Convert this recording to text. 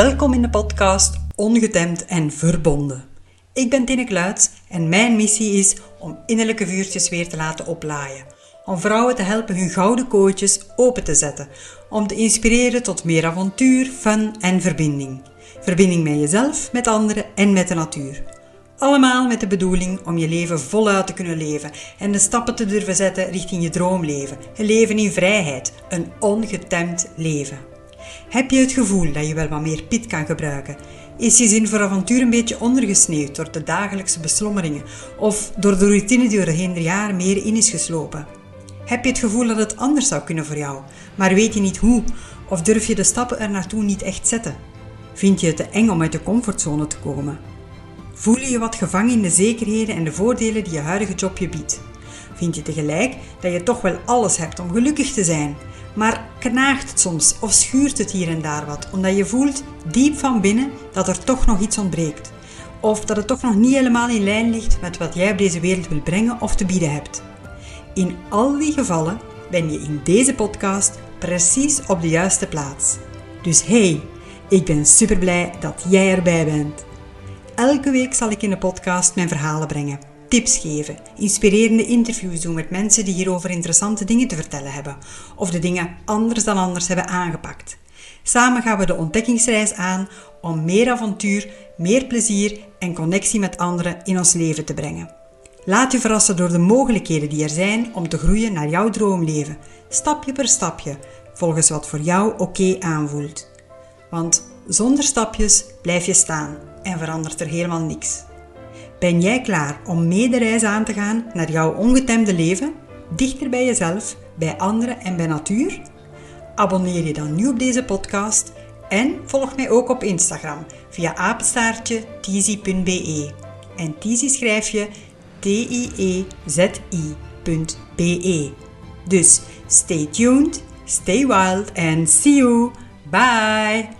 in de podcast Ongetemd en Verbonden. Ik ben Tine Kluits en mijn missie is om innerlijke vuurtjes weer te laten oplaaien. Om vrouwen te helpen hun gouden kootjes open te zetten. Om te inspireren tot meer avontuur, fun en verbinding. Verbinding met jezelf, met anderen en met de natuur. Allemaal met de bedoeling om je leven voluit te kunnen leven en de stappen te durven zetten richting je droomleven. Een leven in vrijheid, een ongetemd leven. Heb je het gevoel dat je wel wat meer pit kan gebruiken? Is je zin voor avontuur een beetje ondergesneeuwd door de dagelijkse beslommeringen of door de routine die doorheen de jaren meer in is geslopen? Heb je het gevoel dat het anders zou kunnen voor jou, maar weet je niet hoe of durf je de stappen er naartoe niet echt zetten? Vind je het te eng om uit de comfortzone te komen? Voel je je wat gevangen in de zekerheden en de voordelen die je huidige job je biedt? Vind je tegelijk dat je toch wel alles hebt om gelukkig te zijn, maar knaagt het soms of schuurt het hier en daar wat, omdat je voelt diep van binnen dat er toch nog iets ontbreekt? Of dat het toch nog niet helemaal in lijn ligt met wat jij op deze wereld wil brengen of te bieden hebt? In al die gevallen ben je in deze podcast precies op de juiste plaats. Dus hey, ik ben super blij dat jij erbij bent. Elke week zal ik in de podcast mijn verhalen brengen, tips geven, inspirerende interviews doen met mensen die hierover interessante dingen te vertellen hebben of de dingen anders dan anders hebben aangepakt. Samen gaan we de ontdekkingsreis aan om meer avontuur, meer plezier en connectie met anderen in ons leven te brengen. Laat je verrassen door de mogelijkheden die er zijn om te groeien naar jouw droomleven, stapje per stapje, volgens wat voor jou oké aanvoelt. Want zonder stapjes blijf je staan en verandert er helemaal niks. Ben jij klaar om mee de reis aan te gaan naar jouw ongetemde leven, dichter bij jezelf, bij anderen en bij natuur? Abonneer je dan nu op deze podcast en volg mij ook op Instagram via apenstaartje. En tizi schrijf je t-i-e-z-i.be. Dus stay tuned, stay wild and see you. Bye!